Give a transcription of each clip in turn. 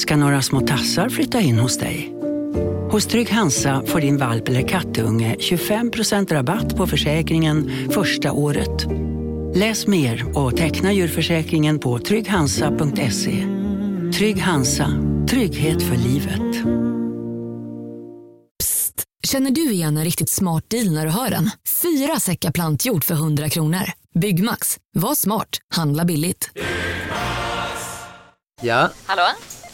ska några små tassar flytta in hos dig. Hos Trygg Hansa får din valp eller kattunge 25% rabatt på försäkringen första året. Läs mer och teckna djurförsäkringen på trygghansa.se. Trygg Hansa, trygghet för livet. Psst! Känner du igen en riktigt smart deal när du hör den? Fyra säckar plantjord för 100 kronor. Byggmax. Var smart. Handla billigt. Ja, Hallå?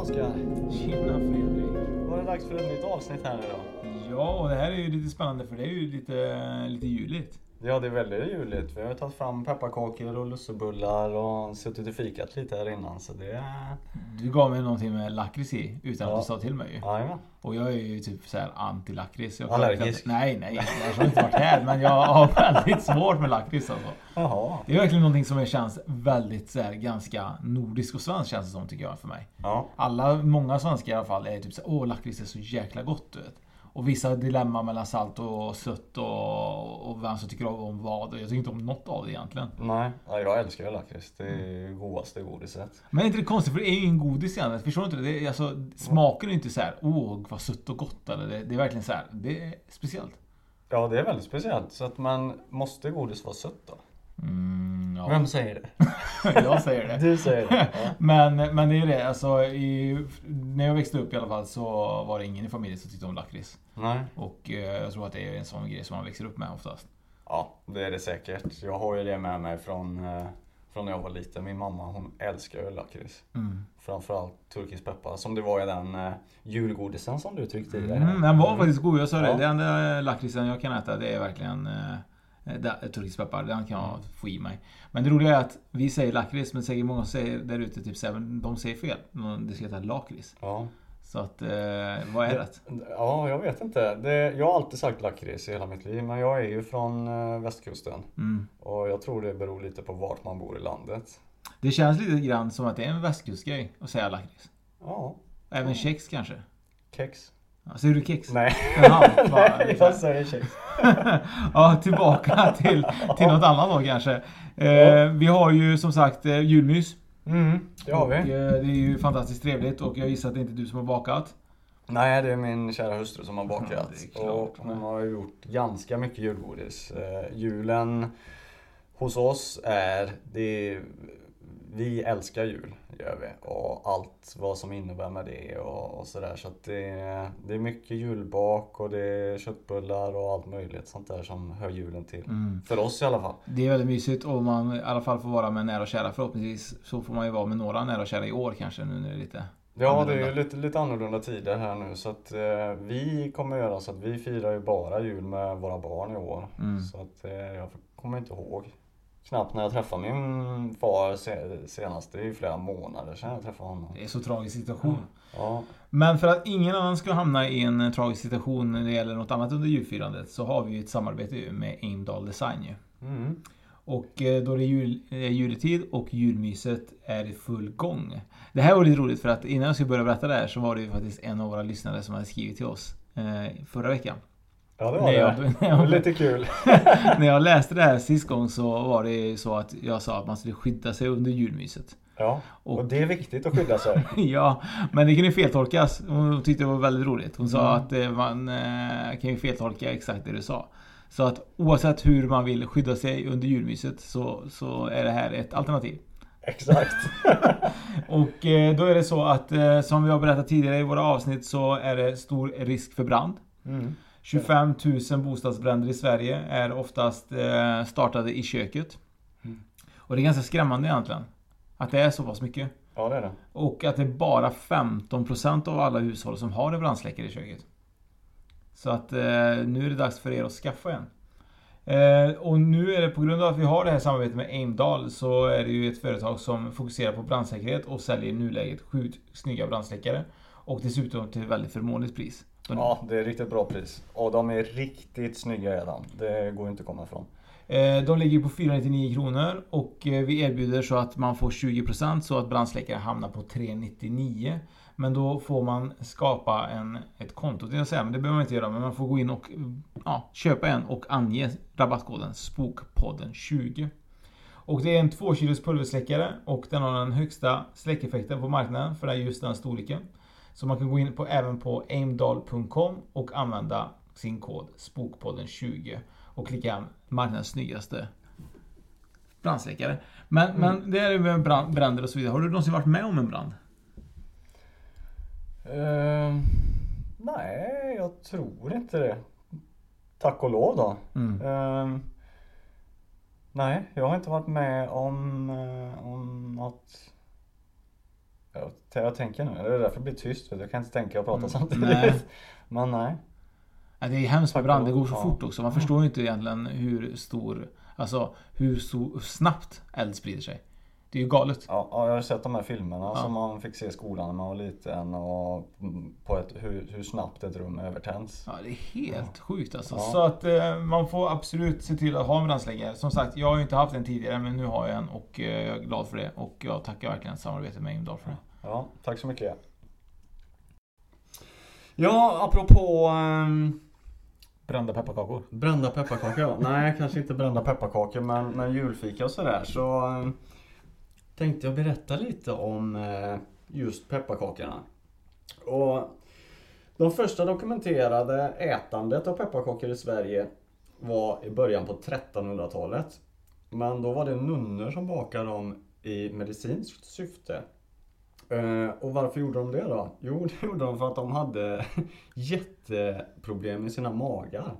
Oskar! Tjena Fredrik! Var det dags för ett nytt avsnitt här idag? Ja, och det här är ju lite spännande för det är ju lite, lite juligt. Ja, det är väldigt juligt. Vi har tagit fram pepparkakor och lussebullar och suttit och fikat lite här innan. Så det. Du gav mig någonting med lakrits i utan Ja. att du sa till mig. Jajamän. Och jag är ju typ så här anti-lakrits. Allergisk? Nej, nej. Jag har inte varit här. Men jag har väldigt svårt med lakrits alltså. Jaha. Det är verkligen någonting som känns väldigt så här, ganska nordiskt och svenskt känns det som tycker jag för mig. Ja. Alla, många svenskar i alla fall är typ så åh lakrits är så jäkla gott du vet. Och vissa dilemma mellan salt och sött och, och vem som tycker om vad. Jag tycker inte om något av det egentligen. Nej, ja, jag älskar ju lakrits. Det är det godaste godiset. Men är inte det konstigt? För det är ju ingen godis igen. Förstår du inte det? det är, alltså, smaken är inte så här, åh vad sött och gott. Eller det, det är verkligen så här, det är speciellt. Ja, det är väldigt speciellt. Så att man måste godis vara sött då? Mm, ja. Vem säger det? jag säger det. Du säger det. Ja. Men, men det är det, alltså i, när jag växte upp i alla fall så var det ingen i familjen som tyckte om lakrits. Nej. Och eh, jag tror att det är en sån grej som man växer upp med oftast. Ja, det är det säkert. Jag har ju det med mig från, eh, från när jag var liten. Min mamma hon älskar ju lakrits. Mm. Framförallt turkisk peppar. Som det var i den eh, julgodisen som du tryckte i dig. Mm, den var faktiskt god, jag sa det. Ja. Den enda lakritsen jag kan äta det är verkligen eh, da- turkisk peppar. Den kan jag få i mig. Men det roliga är att vi säger lakrits men säkert många säger där ute typ de säger fel. Det ska heta lakrits. Ja. Så att, eh, vad är rätt? Ja, jag vet inte. Det, jag har alltid sagt lakrits i hela mitt liv, men jag är ju från eh, västkusten. Mm. Och jag tror det beror lite på vart man bor i landet. Det känns lite grann som att det är en västkustgrej att säga lakrits. Ja, Även kex kanske? kex. Ja, Säger du kex? Nej, Jaha, bara, Nej jag säger kex. ja, tillbaka till, till något annat då kanske. Eh, vi har ju som sagt eh, julmys. Mm, det har Och, vi. eh, det är ju fantastiskt trevligt och jag gissar att det inte är du som har bakat. Nej, det är min kära hustru som har Ja, bakat. det är klart. och hon har ju gjort ganska mycket julgodis. Eh, julen hos oss är, det, vi älskar jul, gör vi. Och allt vad som innebär med det och, och sådär. Så att det, det är mycket julbak och det är köttbullar och allt möjligt sånt där som hör julen till. Mm. För oss i alla fall. Det är väldigt mysigt och man i alla fall får vara med nära och kära förhoppningsvis. Så får man ju vara med några nära och kära i år kanske nu när det är lite Ja, det är ju lite, lite annorlunda tider här nu så att eh, vi kommer göra så att vi firar ju bara jul med våra barn i år. Mm. Så att eh, jag kommer inte ihåg knappt när jag träffade min far se- senast. Det är ju flera månader sedan jag träffade honom. Det är så tragisk situation. Ja, Men för att ingen annan ska hamna i en eh, tragisk situation när det gäller något annat under julfirandet så har vi ju ett samarbete med Aimdal Design mm. Och eh, då det är jul, juletid och julmyset är i full gång. Det här var lite roligt för att innan jag skulle börja berätta det här så var det ju faktiskt en av våra lyssnare som hade skrivit till oss eh, förra veckan. Ja det var det. jag- Det var lite kul. När jag läste det här sist gång så var det så att jag sa att man skulle skydda sig under julmyset. Ja, Och- och det är viktigt att skydda sig. Ja, men det kan ju feltolkas. Hon tyckte det var väldigt roligt. Hon sa Mm. att eh, man eh, kan ju feltolka exakt det du sa. Så att oavsett hur man vill skydda sig under julmyset så, så är det här ett alternativ. Exakt. Och eh, då är det så att som vi har berättat tidigare i våra avsnitt så är det stor risk för brand. Mm. 25 000 bostadsbränder i Sverige är oftast eh, startade i köket. Mm. Och det är ganska skrämmande egentligen. Att det är så pass mycket. Ja, det är det. Och att det är bara 15% av alla hushåll som har en brandsläckare i köket. Så att eh, nu är det dags för er att skaffa en. Eh, och nu är det på grund av att vi har det här samarbetet med Aimdal så är det ju ett företag som fokuserar på brandsäkerhet och säljer i nuläget sjukt snygga brandsläckare. Och dessutom till väldigt förmånligt pris. Ja, det är riktigt bra pris. Och de är riktigt snygga är de. Det går inte att komma ifrån. eh, de ligger på 499 kronor och eh, vi erbjuder så att man får 20% så att brandsläckare hamnar på 399. Men då får man skapa en, ett konto jag säga, men det behöver man inte göra. Men man får gå in och ja, köpa en och ange rabattkoden SPOKPODDEN20. Och det är en 2 kilos pulversläckare och den har den högsta släckeffekten på marknaden för just den storleken. Så man kan gå in på, även på aimdal.com och använda sin kod SPOKPODDEN20 och klicka marknadens snyggaste brandsläckare. Men, men det är ju med brand, bränder och så vidare. Har du någonsin varit med om en brand? Ehm, nej, jag tror inte det. Tack och lov då. Mm. Ehm, nej, jag har inte varit med om, eh, om något jag, jag tänker nu, det är därför det blir tyst. för Jag kan inte tänka och prata Mm, samtidigt. nej. Men nej. Ja, det är hemskt med brand. Det går så ja. fort också. Man förstår ju inte egentligen hur stor... Alltså hur stor, snabbt eld sprider sig. Det är ju galet. Ja, ja, jag har sett de här filmerna Ja. som man fick se i skolan när man var liten och på ett, hur, hur snabbt ett rum övertänds. Ja, det är helt sjukt alltså. Ja. Så att eh, man får absolut se till att ha en brandsläckare. Som sagt, jag har ju inte haft en tidigare men nu har jag en och eh, jag är glad för det. Och jag tackar verkligen samarbetet med Imdal för det. Ja, tack så mycket. Ja, apropå ehm, Brända pepparkakor. brända pepparkakor. ja. Nej, kanske inte brända pepparkakor men, men julfika och sådär. Så ehm, tänkte jag berätta lite om eh, just pepparkakorna. Och de första dokumenterade ätandet av pepparkakor i Sverige var i början på 1300-talet. Men då var det nunnor som bakade dem i medicinskt syfte. Eh, och varför gjorde de det då? Jo, det gjorde de för att de hade jätteproblem med sina magar.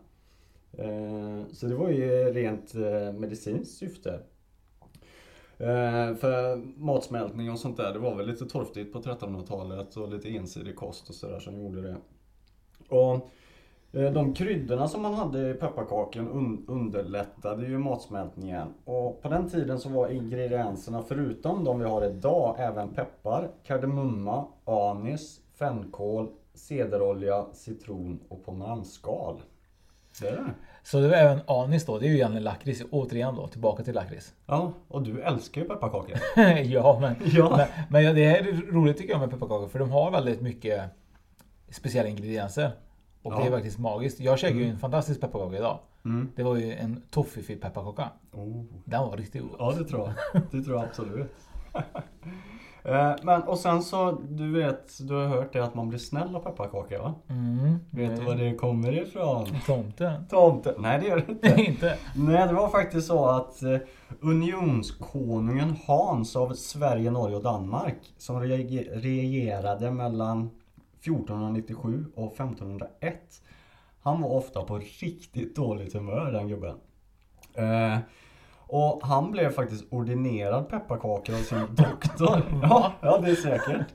Eh, så det var ju rent medicinskt syfte. Eh, för matsmältning och sånt där, det var väl lite torftigt på 1300-talet och lite ensidig kost och sådär som gjorde det. Och eh, de kryddorna som man hade i pepparkakan underlättade ju matsmältningen. Och på den tiden så var ingredienserna förutom de vi har idag även peppar, kardemumma, anis, fänkål, cederolja, citron och pomeranskal. Det är det. Så det var även anis då. Det är ju egentligen lakrits. Återigen då, tillbaka till lakrits. Ja, och du älskar ju pepparkakor. ja, men, Ja. men, men det är roligt tycker jag med pepparkakor. För de har väldigt mycket speciella ingredienser. Och det Ja. är faktiskt magiskt. Jag käkade ju en fantastisk pepparkaka idag. Mm. Det var ju en toffifee pepparkaka. Oh. Den var riktigt god. Ja, det tror jag. Det tror jag absolut. Eh, Men och sen så, du vet, du har hört det att man blir snäll av pepparkakor va? Mm. Vet du var det kommer ifrån? Tomten. Tomten? Nej det gör det inte. inte. Nej det var faktiskt så att eh, unionskonungen Hans av Sverige, Norge och Danmark som rege- regerade mellan 1497 och 1501 Han var ofta på riktigt dåligt humör den gubben. Och han blev faktiskt ordinerad pepparkakor av sin doktor. Ja, ja, det är säkert.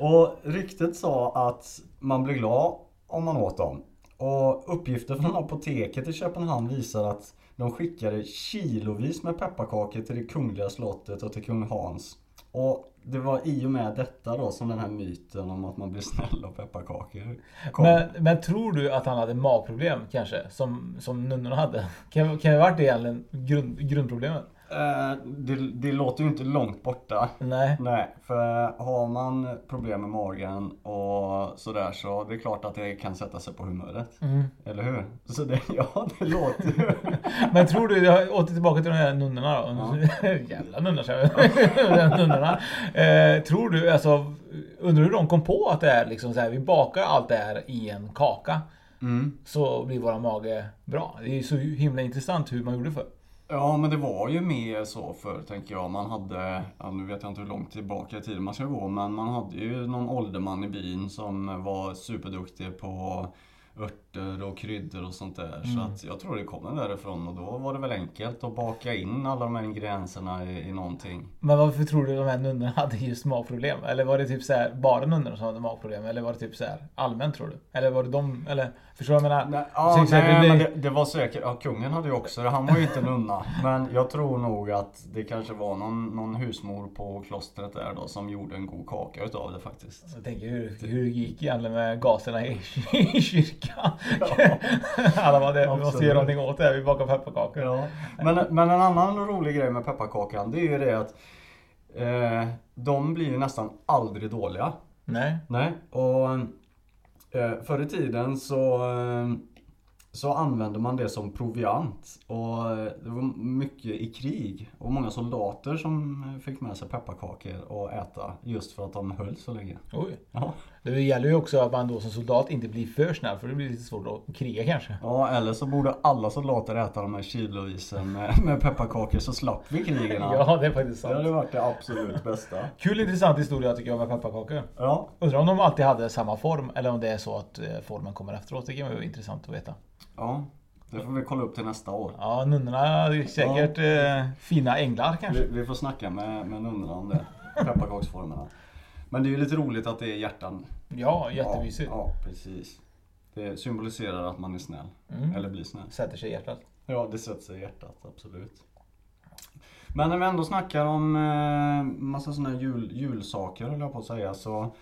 Och ryktet sa att man blev glad om man åt dem. Och uppgifter från apoteket i Köpenhamn visar att de skickade kilovis med pepparkakor till det kungliga slottet och till kung Hans. Och det var i och med detta då som den här myten om att man blir snäll av pepparkakor kom. Men, men tror du att han hade magproblem kanske? Som, som nunnorna hade? Kan, kan det ha varit det egentligen grund, grundproblemet? Eh, det, det låter ju inte långt borta. Nej. Nej, för har man problem med magen och sådär så det är klart att det kan sätta sig på humöret. Mm. Eller hur? Så det, ja, det låter ju. Men tror du, jag åter tillbaka till de här nunnorna då. Jävla nunnor säger jag. nunnorna. Eh, tror du, alltså, undrar hur de kom på att det är liksom så här, vi bakar allt det här i en kaka. Mm. Så blir våra mage bra. Det är ju så himla intressant hur man gjorde för. Ja, men det var ju mer så förr tänker jag. Man hade, ja, nu vet jag inte hur långt tillbaka i tiden man ska gå, men man hade ju någon ålderman i byn som var superduktig på ört örter och kryddor och sånt där. Mm. Så att jag tror det kommer därifrån och då var det väl enkelt att baka in alla de här ingredienserna i, i någonting. Men varför tror du de här nunnorna hade just magproblem? Eller var det typ så här, bara nunnorna som hade magproblem? Eller var det typ så här allmänt tror du? Eller var det de, eller förstår du vad jag menar? Nej, ja, det nej, blir- men det, det var säkert, ja kungen hade ju också det, han var ju inte nunna. Men jag tror nog att det kanske var någon, någon husmor på klostret där då som gjorde en god kaka utav det faktiskt. Jag tänker hur, hur det gick egentligen med gaserna i, i kyrkan. Alla bara, det, vi måste göra någonting åt det här, vi bakar pepparkakor. Ja. Men, men en annan rolig grej med pepparkakan det är ju det att eh, de blir ju nästan aldrig dåliga. Nej. Nej, och eh, förr i tiden så, eh, så använde man det som proviant. Och eh, det var mycket i krig. Och många soldater som fick med sig pepparkakor att äta. Just för att de höll så länge. Oj. Ja, Det gäller ju också att man då som soldat inte blir för snäll för det blir lite svårt att kriga kanske. ja eller så borde alla soldater äta de här kilovisen med, med pepparkakor så slapp vi krigen. Ja, det är faktiskt Det hade sant. varit det absolut bästa. Kul intressant historia tycker jag med pepparkakor. Ja, Undrar om de alltid hade samma form eller om det är så att eh, formen kommer efteråt. Det kan vara intressant att veta. ja. Det får vi kolla upp till nästa år. Ja, nunnorna är säkert eh, fina änglar kanske. Vi, vi får snacka med, med nunnorna om det. Pepparkaksformerna. Men det är ju lite roligt att det är hjärtan. Ja, jättemysigt. Ja, ja, precis. Det symboliserar att man är snäll. Mm. Eller blir snäll. Sätter sig i hjärtat. Ja, det sätter sig i hjärtat, absolut. Men när vi ändå snackar om eh, massa sådana här jul, julsaker, höll jag på att säga, så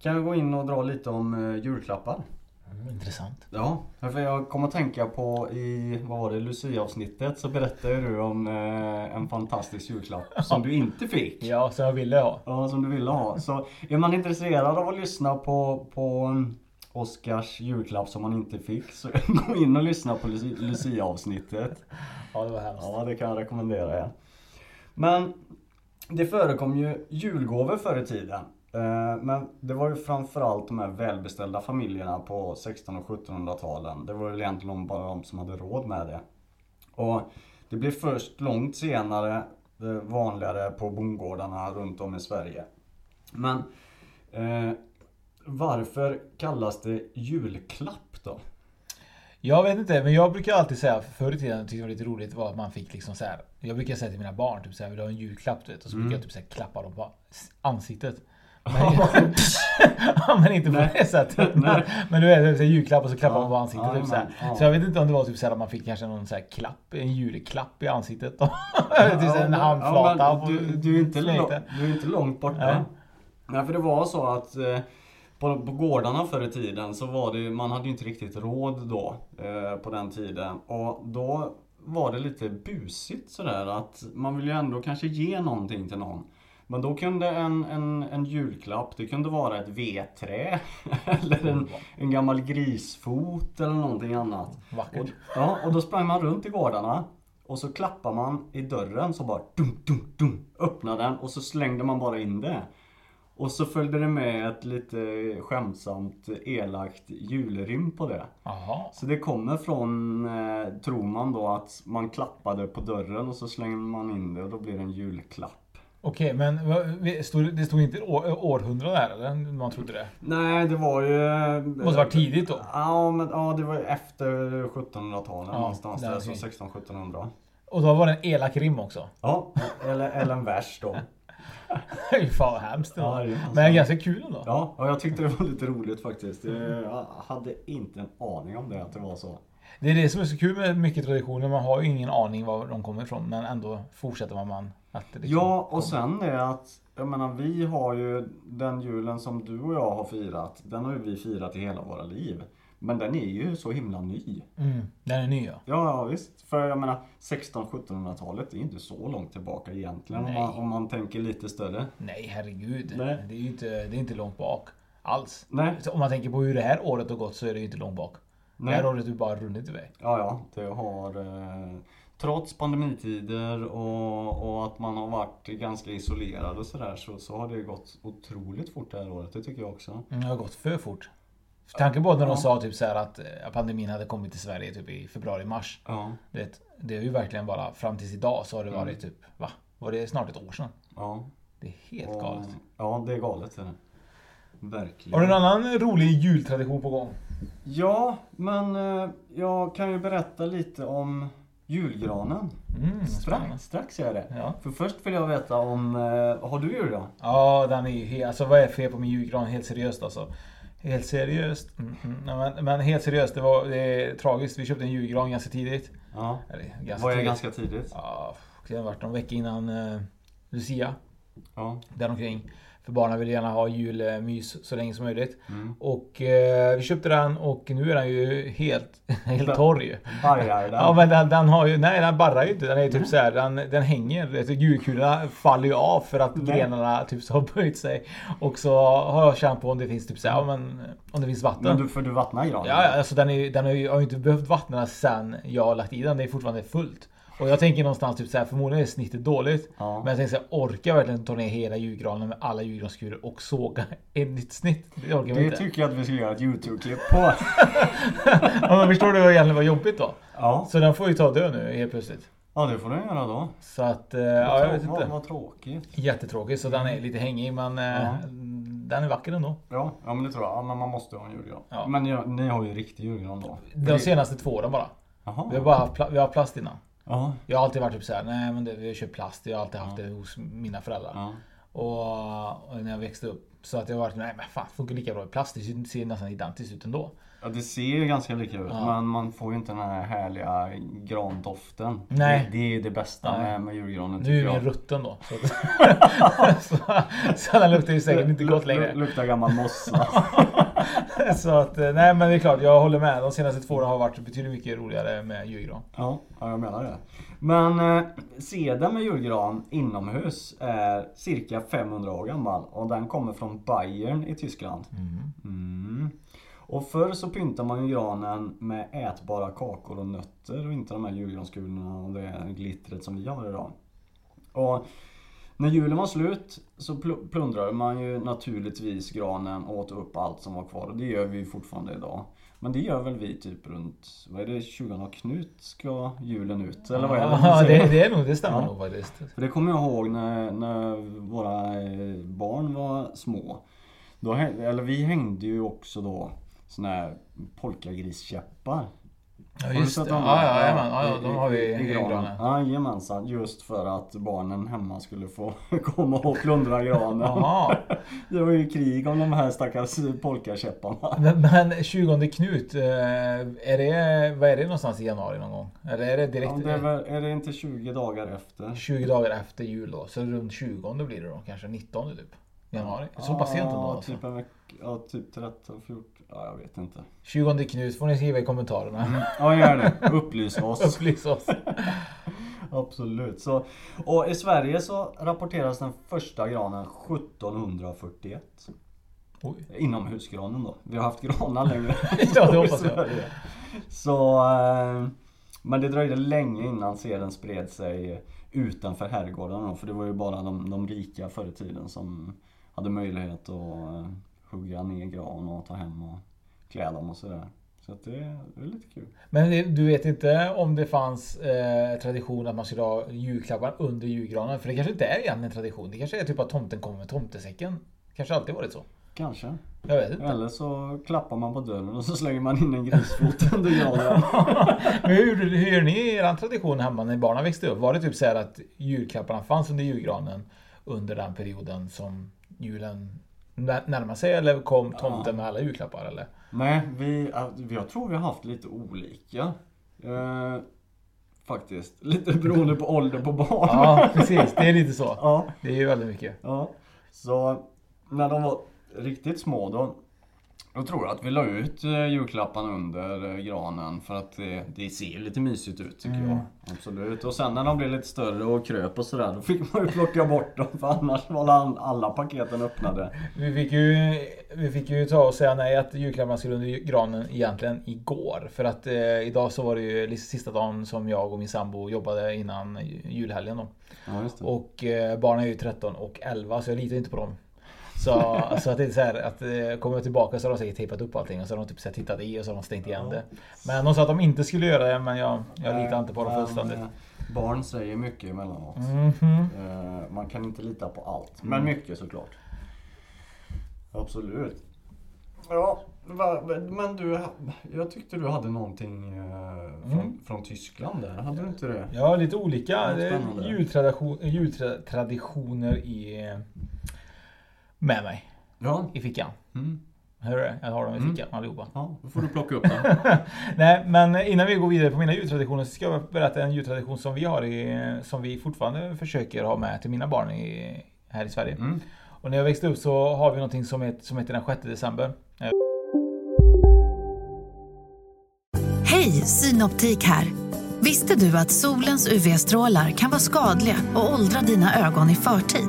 kan jag gå in och dra lite om eh, julklappar. Mm, intressant. Ja, för jag kommer att tänka på i, vad var det, Lucia-avsnittet så berättade du om eh, en fantastisk julklapp som du inte fick. Ja, som jag ville ha. Ja, som du ville ha. Så är man intresserad av att lyssna på, på Oscars julklapp som man inte fick så gå in och lyssna på Lucia- Lucia-avsnittet. Ja, det var hemskt. Ja, det kan jag rekommendera er. Men det förekom ju julgåvor förr i tiden. Eh, Men det var ju framförallt de här välbeställda familjerna på 1600 och 1700-talen. Det var väl egentligen bara de som hade råd med det. Och det blev först långt senare eh, vanligare på bondgårdarna runt om i Sverige. Men eh, varför kallas det julklapp då? Jag vet inte, men jag brukar alltid säga, förr i tiden tyckte jag det var lite roligt var att man fick liksom så här. Jag brukar säga till mina barn typ så här, vill du ha en julklapp? Du vet, och så brukar jag typ så här, klappa dem på ansiktet. Men, Ja, men inte på det sättet. Men, men du vet, typ julklapp och så klappar Ja, man på ansiktet. ja, typ, så, här. men, ja. så jag vet inte om det var typ så här att man fick kanske någon så här klapp, en julklapp i ansiktet. typ så här, en handflata. ja, men du, du, är inte långt, du är inte långt borta. Nej. Nej, för det var så att eh, på, på gårdarna förr i tiden så var det man hade ju inte riktigt råd då eh, på den tiden. Och då var det lite busigt sådär att man vill ju ändå kanske ge någonting till någon. Men då kunde en, en, en julklapp, det kunde vara ett vedträ eller en, en gammal grisfot eller någonting annat. Vackert. Och, ja, och då sprang man runt i gårdarna och så klappar man i dörren så bara dum, dum, dum, öppnade den och så slängde man bara in det. Och så följde det med ett lite skämtsamt elakt julrim på det. Jaha. Så det kommer från, eh, tror man då, att man klappade på dörren och så slänger man in det och då blir det en julklapp. Okej, men stod, det stod inte år, århundrade där eller? Man trodde det. Nej, det var ju... Måste vara tidigt då. Ja, men ja, det var ju efter 1700-talet Ja, någonstans där, där, så okej. 1600-1700. Och då var det en elak rim också. Ja, eller, eller en vers då. Fy fan vad hemskt det Ja, var. det är alltså- Men ganska kul ändå. Ja, och jag tyckte det var lite roligt faktiskt. Jag hade inte en aning om det, att det var så. Det är det som är så kul med mycket traditioner. Man har ju ingen aning var de kommer ifrån. Men ändå fortsätter man att det liksom Ja, och sen är att, jag menar vi har ju den julen som du och jag har firat, den har ju vi firat i hela våra liv. Men den är ju så himla ny. Mm, den är ny ja. Ja, visst. För jag menar 1600-1700-talet är inte så långt tillbaka egentligen om man, om man tänker lite större. Nej herregud. Nej. Det är ju inte, det är inte långt bak. Alls. Nej, Så om man tänker på hur det här året har gått så är det ju inte långt bak. Det nej. här året har ju bara runnit iväg. Ja, ja. Det har... Eh, trots pandemitider och, och att man har varit ganska isolerad och sådär så, så har det gått otroligt fort det här året. Det tycker jag också. Mm, Det har gått för fort. Tanken på när de Ja. sa typ så att eh, pandemin hade kommit till Sverige typ i februari-mars. Ja, Det, det är ju verkligen bara fram tills idag så har det Mm. varit typ, va? Var det snart ett år sedan? ja. Det är helt Och- galet. Ja, det är galet. Det är det. Verkligen. Har du en annan rolig jultradition på gång? Ja, men eh, jag kan ju berätta lite om julgranen. Mm, Strax, strax är det. Ja. För först vill jag veta om, eh, har du julgran? Ja, den är ju helt... Alltså vad är fel på min julgran? Helt seriöst alltså. Helt seriöst. Mm, mm. Men, men helt seriöst, det var det är tragiskt. Vi köpte en julgran ganska tidigt. Ja. Eller, ganska Vad är tidigt. ganska tidigt? Ja, det varit någon vecka innan uh, Lucia. Ja. Däromkring. För barnen vill gärna ha julmys så länge som möjligt. Mm. Och eh, vi köpte den och nu är den ju helt, helt torr ju. Den? Ja men den, den har ju, nej den barrar ju inte. Den är ju typ så här, den, den hänger. Du, Julkulorna faller ju av för att Nej. grenarna typ så har böjt sig. Och så har jag känt på om det finns typ så här, men, om det finns vatten. Men du, för du vattnar granen? Ja, alltså den, är, den har ju har ju inte behövt vattna sen jag har lagt i den. Det är fortfarande fullt. Och jag tänker någonstans typ så här, förmodligen är snittet dåligt. Ja. Men jag tänker så här, orkar jag verkligen ta ner hela julgranen med alla julgranskulor och såga ett nytt snitt? Det orkar jag Det inte. tycker jag att vi ska göra ett YouTube-klipp på. ja, men förstår du vad egentligen var jobbigt då? Ja. Så den får ju ta dö nu helt plötsligt. ja, det får du göra då. Så att, eh, ja jag vet Vad, inte. vad tråkigt. Jättetråkigt så den är lite hängig men eh, den är vacker ändå. Ja, ja men det tror jag. Ja, men man måste ha en julgran. Ja. Men ja, ni har ju riktig julgran då? De senaste två åren bara. Jaha. Vi har bara haft pla- vi har plast innan. Ja. Jag har alltid varit typ såhär, nej men det, vi köpt plast. Jag har alltid haft det hos mina föräldrar. Och, och när jag växte upp. Så att jag varit, nej men fan funkar lika bra i plast. Det ser- nästan identiskt ut ändå. Ja, det ser ju ganska lika ut. Ja. Men man får ju inte den här härliga grandoften. Nej. Det, det är det bästa Nej. med, med julgranen Nu är tycker den jag. rutten då. Så, så, så den luktar ju säkert inte gott längre. Luktar gammal mossa. Så att, eh, nej men det är klart, jag håller med. De senaste två åren har varit betydligt mycket roligare med julgran. Ja, ja, jag menar det. Men eh, sedeln med julgran inomhus är cirka 500 år gammal och den kommer från Bayern i Tyskland. Mm. Och förr så pyntar man ju granen med ätbara kakor och nötter och inte de här julgranskulorna och det glittret som vi har idag. Och när julen var slut så pl- plundrade man ju naturligtvis granen och åt upp allt som var kvar och det gör vi ju fortfarande idag. Men det gör väl vi typ runt, vad är det, 20 och Knut ska julen ut? Eller vad är det? Ja, det, det är nog, det stämmer Ja. nog faktiskt. För det kommer jag ihåg när, när våra eh, barn var små. Då, eller vi hängde ju också då såna här polkagriskäppar. Ja Har du just sett det. dem? Ja, ja, ja, ja, de har vi i- i granen. Jajamensan, just för att barnen hemma skulle få komma och plundra granen. Det var ju krig om de här stackars polkakäpparna. Men, men 20 Knut, eh, är det, vad är det någonstans i januari någon gång? Eller är det direkt? Ja, det är, väl, är det inte 20 dagar efter? 20 dagar efter jul då. Så runt 20 blir det då. Kanske 19 typ. Januari. Så pass sent ändå Ja, alltså. typ en vecka, ja, typ 13, 14, ja jag vet inte. 20 Knut får ni skriva i kommentarerna. Ja, gör det. Upplys oss. Upplys oss. Absolut. Så, och i Sverige så rapporteras den första granen 1741. Oj. Inomhusgranen då. Vi har haft granar längre. Ja, det hoppas jag. Så, eh, men det dröjde länge innan seden spred sig utanför herrgårdarna då, För det var ju bara de, de rika förr i tiden som hade möjlighet att eh, hugga ner gran och ta hem och klä dem och sådär. Så att det, det är lite kul. Men det- du vet inte om det fanns eh, tradition att man skulle ha julklappar under julgranen? För det kanske inte är egentligen en tradition. Det kanske är typ att tomten kommer med tomtesäcken. Kanske alltid varit så. Kanske. Jag vet inte. Eller så klappar man på dörren och så slänger man in en grisfot under granen. Men hur, hur gör ni er tradition hemma när barnen växte upp? Var det typ så här att julklapparna fanns under julgranen under den perioden som julen när- närmade sig? Eller kom tomten med alla julklappar? Eller? Nej, vi, jag tror vi har haft lite olika. Eh, faktiskt. Lite beroende på ålder på barn. Ja, precis. Det är lite så. ja. Det är ju väldigt mycket. Ja, så när de var riktigt små då, då tror jag att vi la ut eh, julklapparna under eh, granen för att det, det ser lite mysigt ut tycker Mm. jag. Absolut. Och sen när de blev lite större och kröp och sådär, då fick man ju plocka bort dem för annars var all- alla paketen öppnade. Vi fick ju, vi fick ju ta och säga nej att julklapparna skulle under granen egentligen igår. För att eh, idag så var det ju sista dagen som jag och min sambo jobbade innan julhelgen då. Ja. Och eh, barnen är ju 13 och 11 så jag litar inte på dem. Så, så att det är så här att eh, kommer jag tillbaka så har de säkert tejpat upp allting och så har de typ så här tittat i och så har de stängt igen det. Men de sa att de inte skulle göra det men jag, jag litar inte på dem fullständigt. eh, Barn säger mycket emellanåt. Mhm. Eh, Man kan inte lita på allt. Men mycket såklart. Absolut. Ja, men du, jag tyckte du hade någonting från, Mm. från Tyskland där, hade du inte det? Ja, lite olika Ja, jultradition, jultraditioner i, med mig Ja. i fickan. Mm. Hör du det? Jag har dem i Mm. fickan allihopa. Ja, då får du plocka upp den. Nej, men innan vi går vidare på mina jultraditioner så ska jag berätta en jultradition som vi har i, som vi fortfarande försöker ha med till mina barn i, här i Sverige. Mm. Och när jag växte upp så har vi någonting som heter, som heter den 6 december. Hej, Synoptik här. Visste du att solens UV-strålar kan vara skadliga och åldra dina ögon i förtid?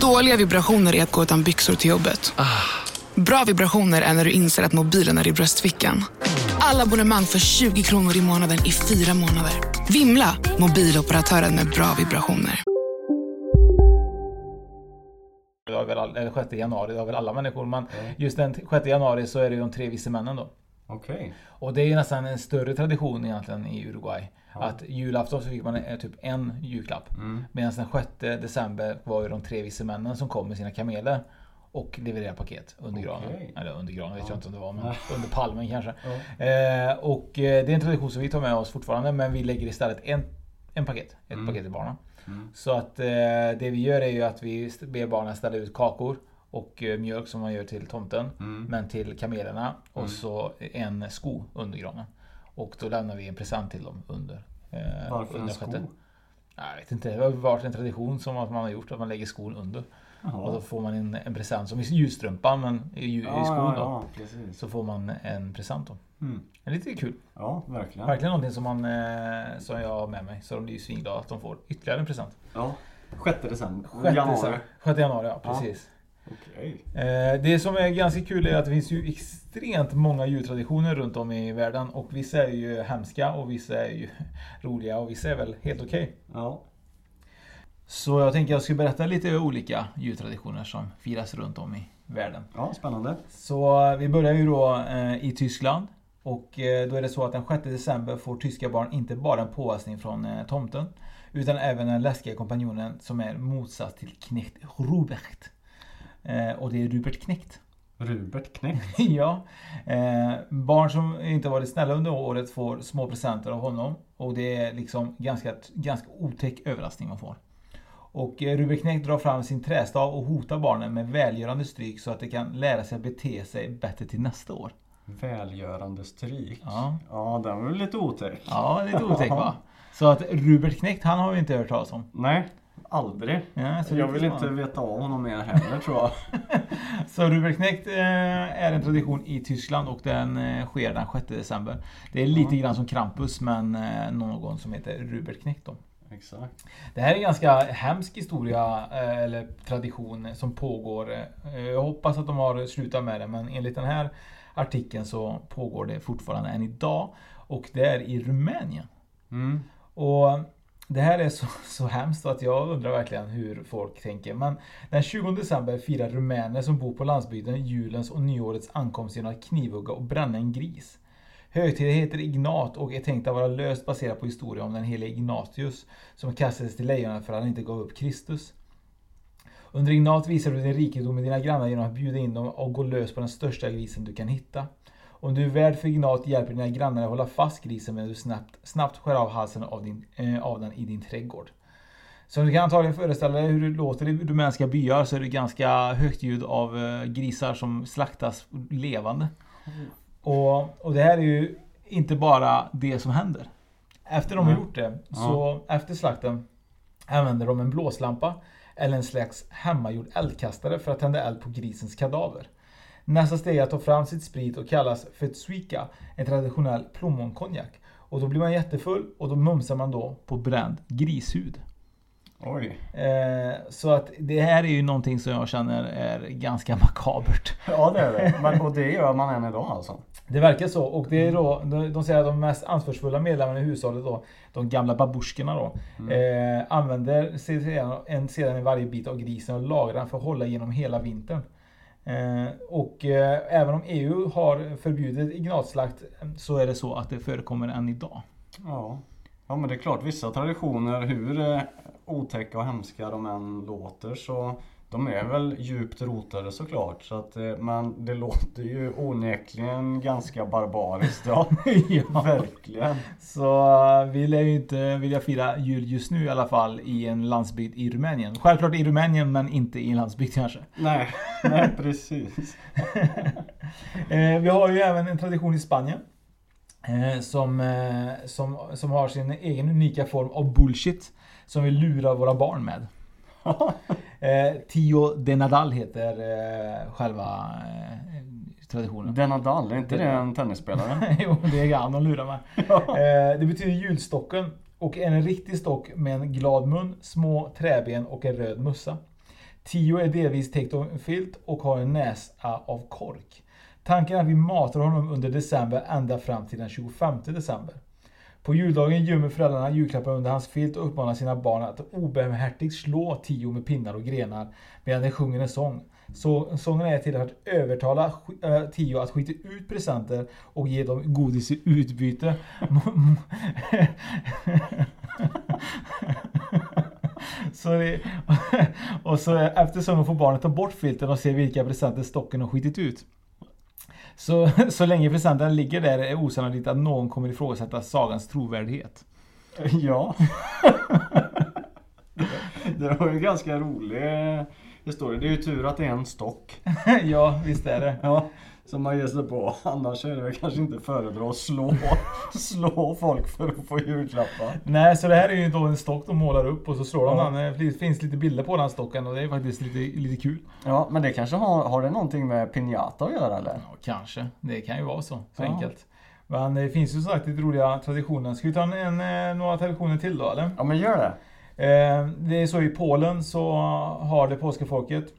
Dåliga vibrationer är att gå utan byxor till jobbet. Bra vibrationer är när du inser att mobilen är i bröstfickan. Alla abonnemang för 20 kronor i månaden i fyra månader. Vimla! Mobiloperatören med bra vibrationer. Det har väl all, eller 6 januari, det har väl alla människor. Men just den 6 januari så är det ju de tre vise männen då. Okej. Och det är ju nästan en större tradition egentligen i Uruguay. Att julafton så fick man eh, typ en julklapp. Mm. Medan den 6 december var ju de tre vise männen som kom med sina kameler. Och levererade paket under granen. Eller under granen vet Ja. jag inte om det var, men under palmen kanske. Ja. Eh, och eh, det är en tradition som vi tar med oss fortfarande. Men vi lägger istället en, en paket. Ett Mm. paket till barnen. Mm. Så att eh, det vi gör är ju att vi ber barnen ställa ut kakor och eh, mjölk som man gör till tomten. Mm. Men till kamelerna och Mm. så en sko under granen. Och då lämnar vi en present till dem under. Eh, Varför en under sko? sjätte. Jag vet inte, det har varit en tradition som att man har gjort att man lägger skon under. Jaha. Och då får man en, en present som i julstrumpan men i, i Ja, skon då. ja. Så får man en present då. Mm. Det är lite kul. Ja, verkligen. Verkligen någonting som, man, eh, som jag har med mig. Så de blir ju svinglada att de får ytterligare en present. Ja. 6 december. 6 Januari. december. 6 januari, ja Ja. precis. Okej. Eh, Det som är ganska kul är att det finns ju extremt många jultraditioner runt om i världen. Och vissa är ju hemska och vissa är ju roliga och vissa är väl helt okej. Ja. Så jag tänker jag ska berätta lite olika jultraditioner som firas runt om i världen. Ja, spännande. Så eh, vi börjar ju då eh, i Tyskland. Och då är det så att den 6 december får tyska barn inte bara en påhälsning från tomten. Utan även den läskiga kompanjonen som är motsats till knekt Robert. Eh, och det är Rupert Knekt. Rubert Knäckt. ja. Eh, barn som inte varit snälla under året får små presenter av honom. Och det är liksom ganska, ganska otäck överraskning man får. Och eh, Rubik Knäck drar fram sin trästav och hotar barnen med välgörande stryk så att de kan lära sig att bete sig bättre till nästa år. Välgörande stryk. Ja. Ja, den var väl lite otäck. Ja, lite otäck va? Så att Rubert Knäckt, han har vi inte hört talas om. Nej, aldrig. Ja, så jag vill inte man. veta av honom mer heller tror jag. Så Rubert Knäckt eh, är en tradition i Tyskland och den eh, sker den 6 december. Det är lite Ja. grann som Krampus men eh, någon som heter Rubert Knäckt då. Exakt. Det här är en ganska hemsk historia eller tradition som pågår. Jag hoppas att de har slutat med det men enligt den här artikeln så pågår det fortfarande än idag. Och det är i Rumänien. Mm. Och det här är så, så hemskt att jag undrar verkligen hur folk tänker. Men den 20 december firar rumäner som bor på landsbygden julens och nyårets ankomst genom att knivhugga och bränna en gris. Högtiden heter Ignat och är tänkt att vara löst baserad på historien om den helige Ignatius som kastades till lejonen för att han inte gav upp Kristus. Under Ignat visar du din rikedom med dina grannar genom att bjuda in dem och gå lös på den största grisen du kan hitta. Om du är värd för Ignat hjälper dina grannar att hålla fast grisen medan du snabbt, snabbt skär av halsen av, din, eh, av den i din trädgård. Som du kan antagligen föreställa dig hur det låter i rumänska byar så är det ganska högt ljud av eh, grisar som slaktas levande. Och, och det här är ju inte bara det som händer. Efter de har gjort det, så efter slakten använder de en blåslampa eller en slags hemmagjord eldkastare för att tända eld på grisens kadaver. Nästa steg är att ta fram sitt sprit och kallas för tsuika, en traditionell plommonkonjak. Och då blir man jättefull och då mumsar man då på bränd grishud. Oj. Eh, så att det här är ju någonting som jag känner är ganska makabert. Ja det är det. Men, och det gör man än idag alltså? Det verkar så. Och det är då, de, säger att de mest ansvarsfulla medlemmarna i hushållet då, de gamla babusjkorna då, eh, använder sedan en sedan i varje bit av grisen och lagrar den för att hålla genom hela vintern. Eh, och eh, även om EU har förbjudit ignatslakt eh, så är det så att det förekommer än idag. Ja. Ja men det är klart, vissa traditioner, hur eh, otäcka och hemska de än låter så de är väl djupt rotade såklart. Så att, eh, men det låter ju onekligen ganska barbariskt. Ja, ja. verkligen. Så eh, vi lär ju inte vilja fira jul just nu i alla fall i en landsbygd i Rumänien. Självklart i Rumänien men inte i en landsbygd kanske. Nej, nej precis. Eh, vi har ju även en tradition i Spanien. Som, som, som har sin egen unika form av bullshit. Som vi lurar våra barn med. eh, Tio de Nadal heter eh, själva eh, traditionen. De Nadal, är inte det en tennisspelare? jo, det är han de lurar med. eh, det betyder julstocken och är en riktig stock med en glad mun, små träben och en röd mussa. Tio är delvis täckt av en filt och har en näsa av kork. Tanken är att vi matar honom under december ända fram till den 25 december. På juldagen gömmer föräldrarna julklappar under hans filt och uppmanar sina barn att obarmhärtigt slå Tio med pinnar och grenar medan de sjunger en sång. Så, sången är till att övertala äh, Tio att skita ut presenter och ge dem godis i utbyte. så det, och så efter sången får barnet ta bort filten och se vilka presenter stocken har skitit ut. Så, så länge presenten ligger där är osannolikt att någon kommer ifrågasätta sagans trovärdighet. Ja. det var ju en ganska rolig historia. Det är ju tur att det är en stock. ja, visst är det. Ja, som man ger sig på. Annars är det väl kanske inte föredra att slå, slå folk för att få julklappar. Nej, så det här är ju då en stock de målar upp och så slår de Ja. den. Det finns lite bilder på den stocken och det är faktiskt lite, lite kul. Ja, men det kanske har, har det någonting med piñata att göra eller? Ja, kanske. Det kan ju vara så. Så Ja. enkelt. Men det finns ju som sagt lite roliga traditioner. Ska vi ta en, en, några traditioner till då eller? Ja, men gör det. Eh, Det är så i Polen så har det polska folket eh,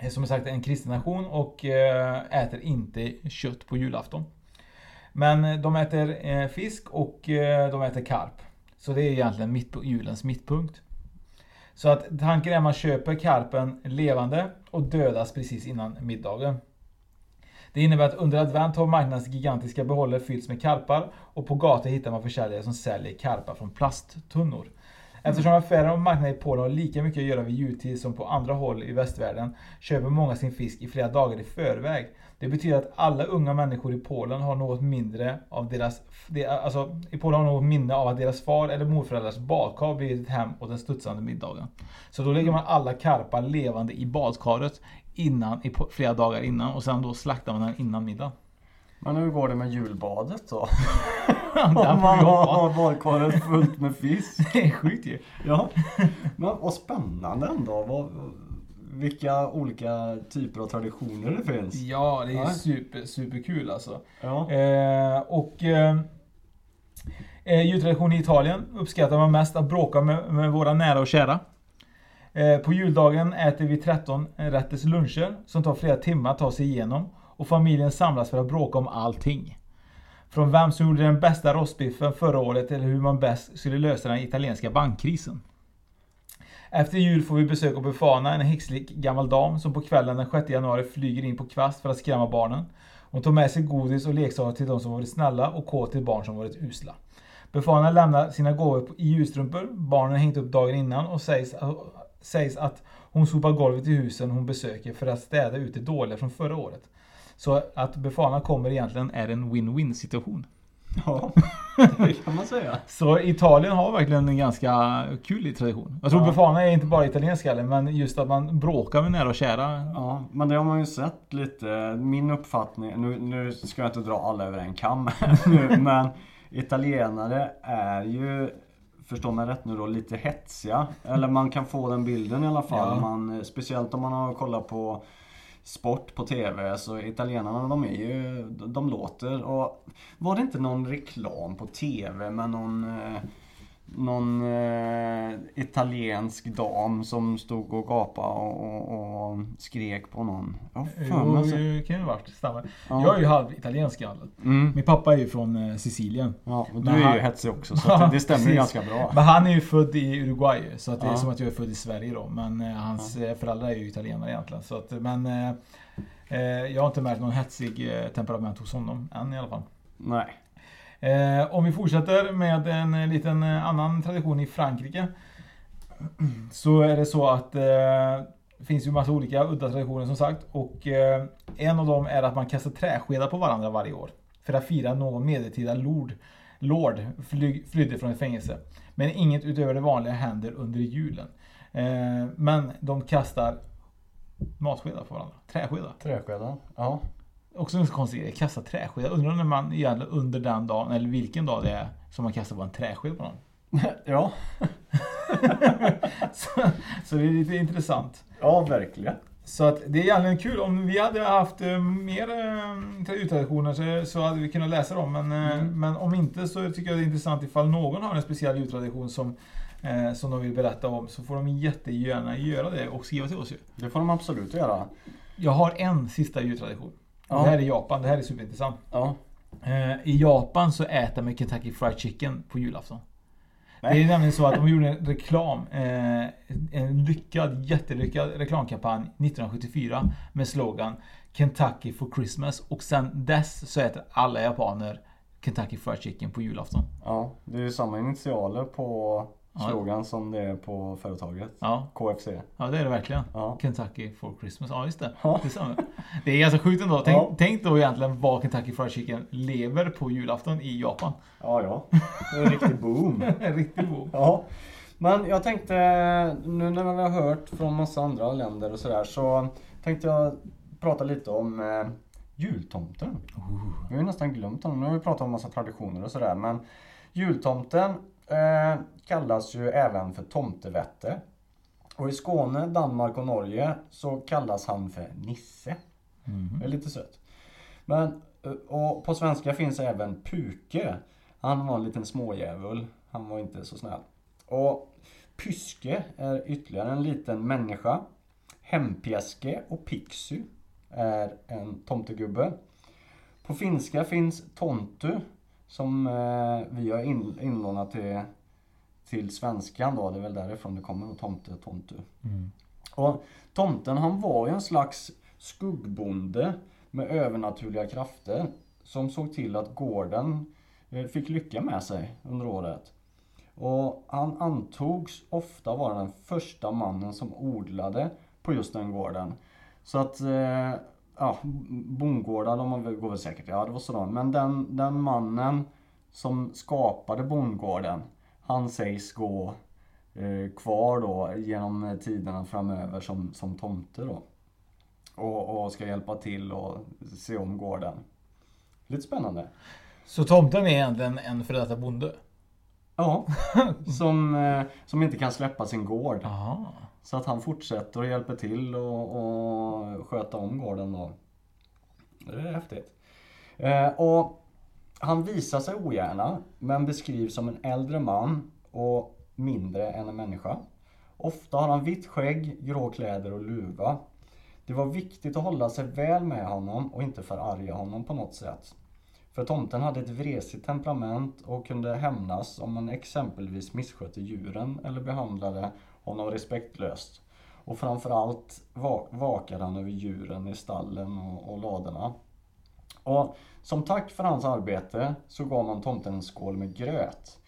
Eh, som sagt en kristen nation och eh, äter inte kött på julafton. Men eh, de äter fisk och de äter karp. Så det är egentligen mitt, julens mittpunkt. Så att tanken är att man köper karpen levande och dödas precis innan middagen. Det innebär att under advent har marknadens gigantiska behållare fyllts med karpar och på gator hittar man försäljare som säljer karpar från plasttunnor. Eftersom affärer och marknader i Polen har lika mycket att göra vid jultid som på andra håll i västvärlden köper många sin fisk i flera dagar i förväg. Det betyder att alla unga människor i Polen har något mindre av deras... de- Alltså, i Polen har något minne av att deras far eller morföräldrars badkar blivit ett hem åt den studsande middagen. Så då lägger man alla karpar levande i badkaret innan, i, flera dagar innan och sen då slaktar man den innan middagen. Men hur går det med julbadet då? Om man har badkaret fullt med fisk. Det är sjukt ju. Ja, men vad spännande ändå. Vad, vilka olika typer av traditioner det finns. Ja, det är Ja. super, superkul alltså. Ja. Eh, och eh, eh, jultradition i Italien uppskattar man mest att bråka med, med våra nära och kära. Eh, på juldagen äter vi 13 rätters luncher som tar flera timmar att ta sig igenom. Och familjen samlas för att bråka om allting. Från vem som gjorde den bästa rostbiffen förra året eller hur man bäst skulle lösa den italienska bankkrisen. Efter jul får vi besök av Befana, en häxlig gammal dam som på kvällen den 6 januari flyger in på kvast för att skrämma barnen. Hon tar med sig godis och leksaker till de som varit snälla och kåt till barn som varit usla. Befana lämnar sina gåvor i julstrumpor, barnen har hängt upp dagen innan och sägs, sägs att hon sopar golvet i husen hon besöker för att städa ut det dåliga från förra året. Så att Befana kommer egentligen är en win-win situation. Ja, det kan man säga. Så Italien har verkligen en ganska kul tradition. Jag tror Ja. Befana är inte bara italiensk heller, men just att man bråkar med nära och kära. Ja, men det har man ju sett lite. Min uppfattning, nu, nu ska jag inte dra alla över en kam men italienare är ju, förstå mig rätt nu då, lite hetsiga. Eller man kan få den bilden i alla fall. Ja. Man, speciellt om man har kollat på sport på TV. Så italienarna de är ju, de låter. Och var det inte någon reklam på TV med någon, eh, någon eh, italiensk dam som stod och gapade och, och, och skrek på någon. Ja, fan, Jo, alltså. det kan ju varit. Stämmer. Ja. Jag är ju halv italiensk. Mm. Min pappa är ju från eh, Sicilien. Ja, och du Men är ju han- hetsig också så det, det stämmer ju ganska bra. Men han är ju född i Uruguay. Så att det är Ja. som att jag är född i Sverige då. Men eh, hans eh, föräldrar är ju italienare egentligen. Så att, men eh, eh, jag har inte märkt någon hetsig temperament hos honom än i alla fall. Nej. Eh, om vi fortsätter med en eh, liten eh, annan tradition i Frankrike. Så är det så att eh, det finns ju massa olika udda traditioner som sagt. Och eh, en av dem är att man kastar träskedar på varandra varje år. För att fira någon medeltida lord, lord fly, flydde från ett fängelse. Men inget utöver det vanliga händer under julen. Eh, men de kastar matskedar på varandra. Träskedar. Träskedar, ja. Också en konstig grej. Kasta träskedar. Undrar när man egentligen under den dagen, eller vilken dag det är, som man kastar på en träsked på någon. ja. så, så det är lite intressant. Ja, verkligen. Så att det är egentligen kul. Om vi hade haft eh, mer eh, jultraditioner så, så hade vi kunnat läsa dem. Men, eh, men om inte så tycker jag det är intressant ifall någon har en speciell jultradition som, eh, som de vill berätta om. Så får de jättegärna göra det och skriva till oss ju. Det får de absolut göra. Jag har en sista jultradition. Ja. Det här är Japan. Det här är superintressant. Ja. Eh, I Japan så äter man Kentucky Fried Chicken på julafton. Det är nämligen så att de gjorde en reklam, eh, en lyckad, jättelyckad reklamkampanj 1974 med slogan Kentucky for Christmas och sen dess så äter alla japaner Kentucky Fried Chicken på julafton. Ja, det är ju samma initialer på. Slogan som det är på företaget. Ja. KFC. Ja det är det verkligen. Ja. Kentucky for Christmas. Ja just det. Ja. Det, är samma. det är ganska sjukt ändå. Tänk, Ja. tänk då egentligen vad Kentucky Fried Chicken lever på julafton i Japan. Ja, ja. Det är en riktig boom. en riktig boom. Ja. Men jag tänkte, nu när vi har hört från massa andra länder och sådär så tänkte jag prata lite om eh, jultomten. Vi har ju nästan glömt honom. Nu har vi pratat om massa traditioner och sådär men jultomten eh, kallas ju även för tomtevette. Och i Skåne, Danmark och Norge så kallas han för Nisse. Det är lite sött. Men, eh, och på svenska finns även Puke. Han var en liten smådjävul. Han var inte så snäll. Och Pyske är ytterligare en liten människa. Hempieske och Pixy är en tomtegubbe. På finska finns Tontu som eh, vi har in, inlånat till, till svenskan då. Det är väl därifrån det kommer, tomte, tontu. Och tomten han var ju en slags skuggbonde med övernaturliga krafter som såg till att gården eh, fick lycka med sig under året. Och han antogs ofta vara den första mannen som odlade på just den gården. Så att, eh, ja, bondgårdar, de går väl säkert, ja det var sådant. Men den, den mannen som skapade bondgården, han sägs gå eh, kvar då genom tiderna framöver som, som tomte då. Och, och ska hjälpa till och se om gården. Lite spännande. Så tomten är egentligen en före detta bonde? Ja, som, eh, som inte kan släppa sin gård. Aha. Så att han fortsätter och hjälper till och, och sköta om gården då. Det är häftigt. Eh, och han visar sig ogärna men beskrivs som en äldre man och mindre än en människa. Ofta har han vitt skägg, grå kläder och luva. Det var viktigt att hålla sig väl med honom och inte förarga honom på något sätt. För tomten hade ett vresigt temperament och kunde hämnas om man exempelvis misskötte djuren eller behandlade honom respektlöst. Och framförallt va- vakade han över djuren i stallen och, och ladorna. Och som tack för hans arbete så gav man tomten en skål med gröt.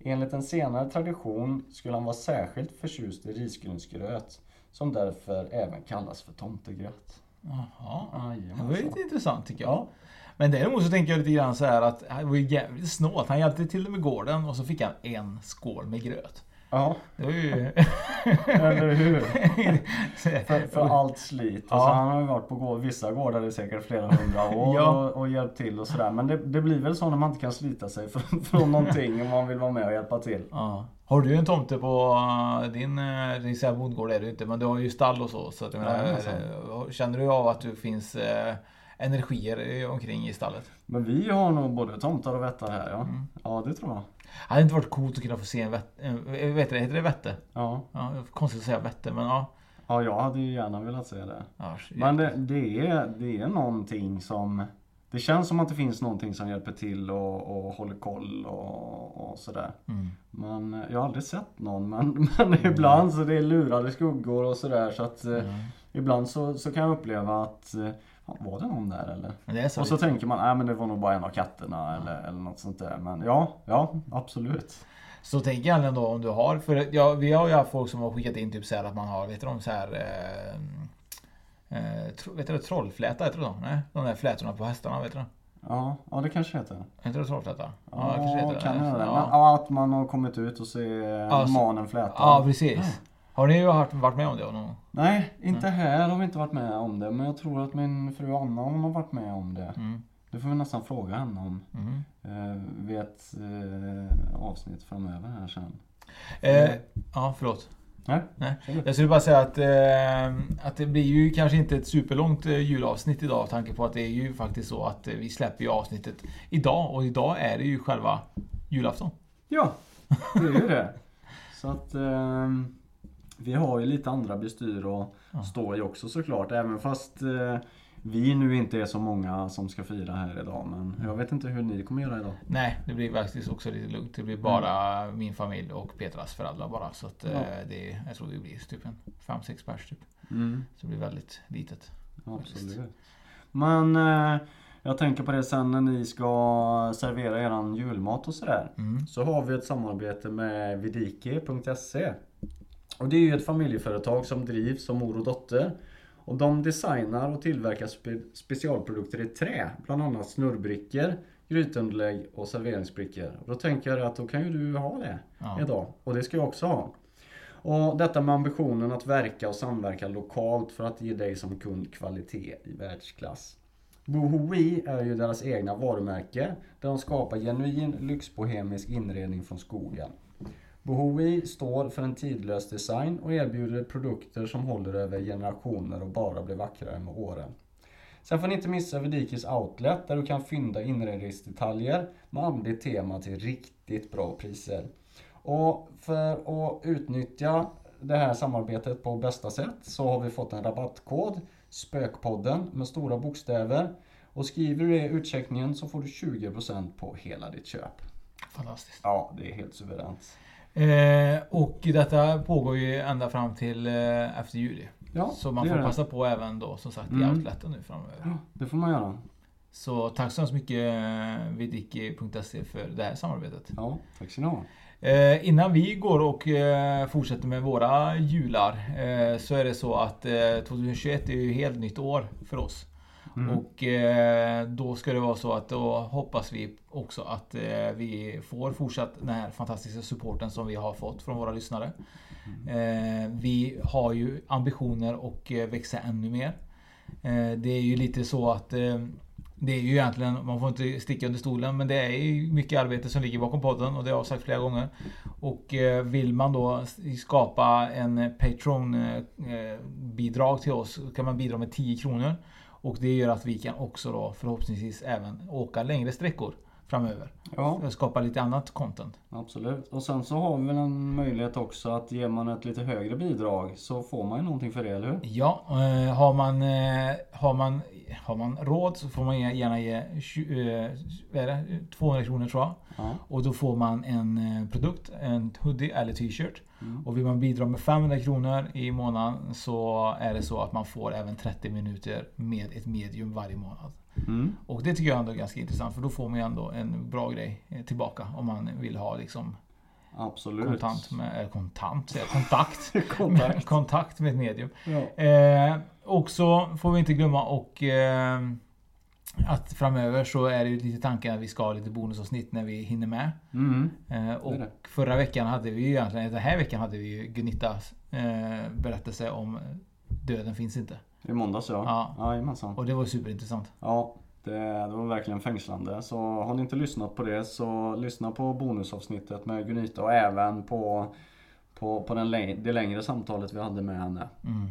Enligt en senare tradition skulle han vara särskilt förtjust i risgrynsgröt som därför även kallas för tomtegröt. Jaha. Det var lite intressant tycker jag. Men däremot så tänker jag lite grann så här att det var ju jävligt snålt. Han hjälpte till med gården och så fick han en skål med gröt. Ja. Det var ju... Eller hur? för, för allt slit. Ja. Alltså, han har ju varit på gård, vissa gårdar i säkert flera hundra år Ja. och, och hjälpt till och sådär. Men det, det blir väl så när man inte kan slita sig från, från någonting om man vill vara med och hjälpa till. Ja. Har du en tomte på eh, din, eh, din så här bondgård är du inte, men du har ju stall och så. så att menar, eh, känner du av att du finns, eh, energier omkring i stallet. Men vi har nog både tomtar och vättar här ja. Mm. Ja det tror jag. Hade inte varit coolt att kunna få se en vätte? Vet du, heter det vätte? Ja. ja. Konstigt att säga vätte men ja. Ja jag hade ju gärna velat se det. Ja, Men det, det, är, det är någonting som Det känns som att det finns någonting som hjälper till och, och håller koll och, och sådär. Mm. Men jag har aldrig sett någon men, men ibland så det är lurade skuggor och sådär så att eh, Ibland så, så kan jag uppleva att eh, Var det någon där eller? Det så och så lite. tänker man, nej men det var nog bara en av katterna eller, eller något sånt där. Men ja, ja absolut. Så tänk gärna då om du har, för ja, vi har ju haft folk som har skickat in typ så här att man har, vet du de så här eh, eh, tro, vet du det, trollfläta heter det då? Nej, de där flätorna på hästarna, vet du det? Ja, ja det kanske heter. Heter det trollfläta? Ja, det kanske heter kan göra det. Ja. Men, ja, att man har kommit ut och ser Ja, manen fläta. Ja, precis. Har ni ju varit, varit med om det? någon gång? Nej, inte här har vi inte varit med om det. Men jag tror att min fru Anna hon har varit med om det. Mm. Det får vi nästan fråga henne om. Mm. Eh, vid ett eh, avsnitt framöver här sen. Eh, ja, förlåt. Nej. Nej. Jag skulle bara säga att, eh, att det blir ju kanske inte ett superlångt eh, julavsnitt idag. Tanke på att det är ju faktiskt så att eh, vi släpper ju avsnittet idag. Och idag är det ju själva julafton. Ja, det är ju det. Så att ehm, vi har ju lite andra bestyr och stå i också såklart. Även fast eh, vi nu inte är så många som ska fira här idag. Men jag vet inte hur ni kommer göra idag. Nej, det blir faktiskt också lite lugnt. Det blir bara min familj och Petras föräldrar bara. Så att, eh, Ja. det, jag tror det blir typ en 5-6 pers typ. Mm. Så det blir väldigt litet. Absolut. Men eh, jag tänker på det sen när ni ska servera eran julmat och sådär. Mm. Så har vi ett samarbete med vidiki.se. Och det är ju ett familjeföretag som drivs som mor och dotter. Och de designar och tillverkar spe- specialprodukter i trä. Bland annat snurrbrickor, grytunderlägg och serveringsbrickor. Och då tänker jag att då kan ju du ha det Ja. idag. Och det ska jag också ha. Och detta med ambitionen att verka och samverka lokalt för att ge dig som kund kvalitet i världsklass. Bohoi är ju deras egna varumärke där de skapar genuin lyxbohemisk inredning från skogen. Bohoi står för en tidlös design och erbjuder produkter som håller över generationer och bara blir vackrare med åren. Sen får ni inte missa Vedikis Outlet där du kan fynda inredningsdetaljer med andligt tema till riktigt bra priser. Och för att utnyttja det här samarbetet på bästa sätt så har vi fått en rabattkod Spökpodden med stora bokstäver. Och skriver du det i utcheckningen så får du 20% på hela ditt köp. Fantastiskt. Ja, det är helt suveränt. Eh, och detta pågår ju ända fram till eh, efter juli. Ja, så man får det. passa på även då som sagt i Mm. outleten nu framöver. Ja, det får man göra. Så tack så hemskt mycket eh, vidiki.se för det här samarbetet. Ja, tack ska ni ha. Eh, innan vi går och eh, fortsätter med våra jular eh, så är det så att eh, 2021 är ju helt nytt år för oss. Mm. Och eh, då ska det vara så att då hoppas vi också att eh, vi får fortsatt den här fantastiska supporten som vi har fått från våra lyssnare. Eh, vi har ju ambitioner och eh, växa ännu mer. Eh, det är ju lite så att eh, det är ju egentligen, man får inte sticka under stolen, men det är ju mycket arbete som ligger bakom podden och det har jag sagt flera gånger. Och vill man då skapa en Patreon eh, eh, bidrag till oss kan man bidra med 10 kronor. Och det gör att vi kan också då förhoppningsvis även åka längre sträckor framöver. Ja. Skapa lite annat content. Absolut. Och sen så har vi väl en möjlighet också att ger man ett lite högre bidrag så får man ju någonting för det, eller hur? Ja, eh, har man, eh, har man, har man råd så får man gärna ge 20, eh? 200 kronor tror jag. Ja. Och då får man en produkt, en hoodie eller t-shirt. Mm. Och vill man bidra med 500 kronor i månaden så är det så att man får även 30 minuter med ett medium varje månad. Mm. Och det tycker jag ändå är ganska intressant för då får man ju ändå en bra grej eh, tillbaka om man vill ha liksom Absolut. kontant med, eh, kontant, kontakt, Kontakt. med, kontakt med ett medium. Ja. Eh, och så får vi inte glömma och eh, att framöver så är det ju lite tanken att vi ska ha lite bonusavsnitt när vi hinner med. Mm. Eh, och det. förra veckan hade vi ju egentligen, den här veckan hade vi ju Gunittas eh, berättelse om Döden finns inte. I måndags ja. Ja. Jajamensan. Och det var superintressant. Ja, det, det var verkligen fängslande. Så har ni inte lyssnat på det så lyssna på bonusavsnittet med Gunita och även på, på, på den, det längre samtalet vi hade med henne. Mm.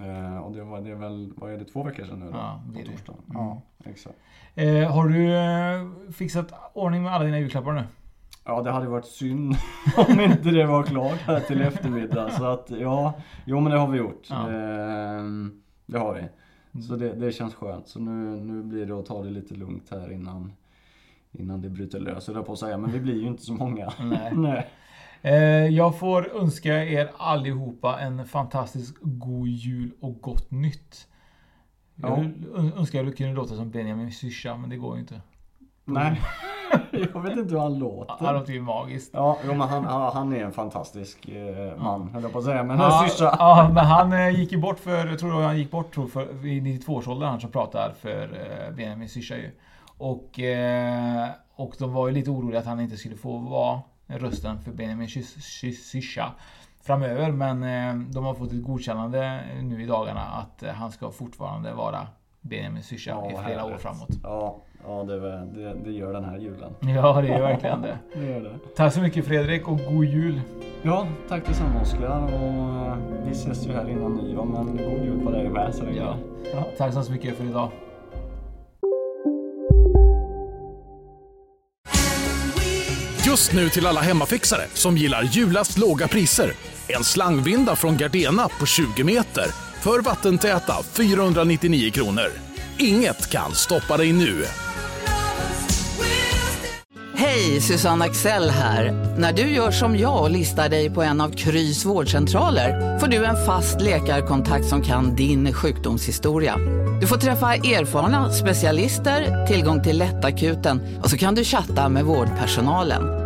Eh, och det var det är väl, vad är det, två veckor sedan nu då? Ja, på det är det. torsdagen. Mm. Ja, exakt. Eh, har du eh, fixat ordning med alla dina julklappar nu? Ja, det hade varit synd om inte det var klart här till eftermiddag. Så att ja, jo men det har vi gjort. Ja. Ehm, det har vi. Så det, det känns skönt. Så nu, nu blir det att ta det lite lugnt här innan, innan det bryter lös, jag på att säga. Men vi blir ju inte så många. Nej. Nej. Eh, jag får önska er allihopa en fantastisk god jul och gott nytt. Jag Ja. önskar jag kunde låta som Benjamin Syrsa, men det går ju inte. Nej. jag vet inte hur han låter. Han låter ju magiskt. Ja, men han, han är en fantastisk eh, man, höll jag på att säga. Men Ja, syrsa. ja, men han eh, gick ju bort för, jag tror han gick bort tror, för, i 92-årsåldern han som pratar för Benjamin Syrsa ju. Och, och de var ju lite oroliga att han inte skulle få vara rösten för Benjamin Sys- Sys- Syrsa framöver. Men eh, de har fått ett godkännande nu i dagarna att eh, han ska fortfarande vara Benjamin Syrsa Ja, i flera år härligt. framåt. Ja, ja det, det, det gör den här julen. Ja, det är verkligen det. Det gör det. Tack så mycket Fredrik och god jul! Ja, tack detsamma Oskar. Och eh, vi ses ju här innan nyår. Men god jul på dig med så länge. Ja. Ja. Tack så mycket för idag. Just nu till alla hemmafixare som gillar julast låga priser. En slangvinda från Gardena på 20 meter för vattentäta 499 kronor. Inget kan stoppa dig nu. Hej, Susanne Axel här. När du gör som jag och listar dig på en av Krys vårdcentraler får du en fast läkarkontakt som kan din sjukdomshistoria. Du får träffa erfarna specialister, tillgång till lättakuten och så kan du chatta med vårdpersonalen.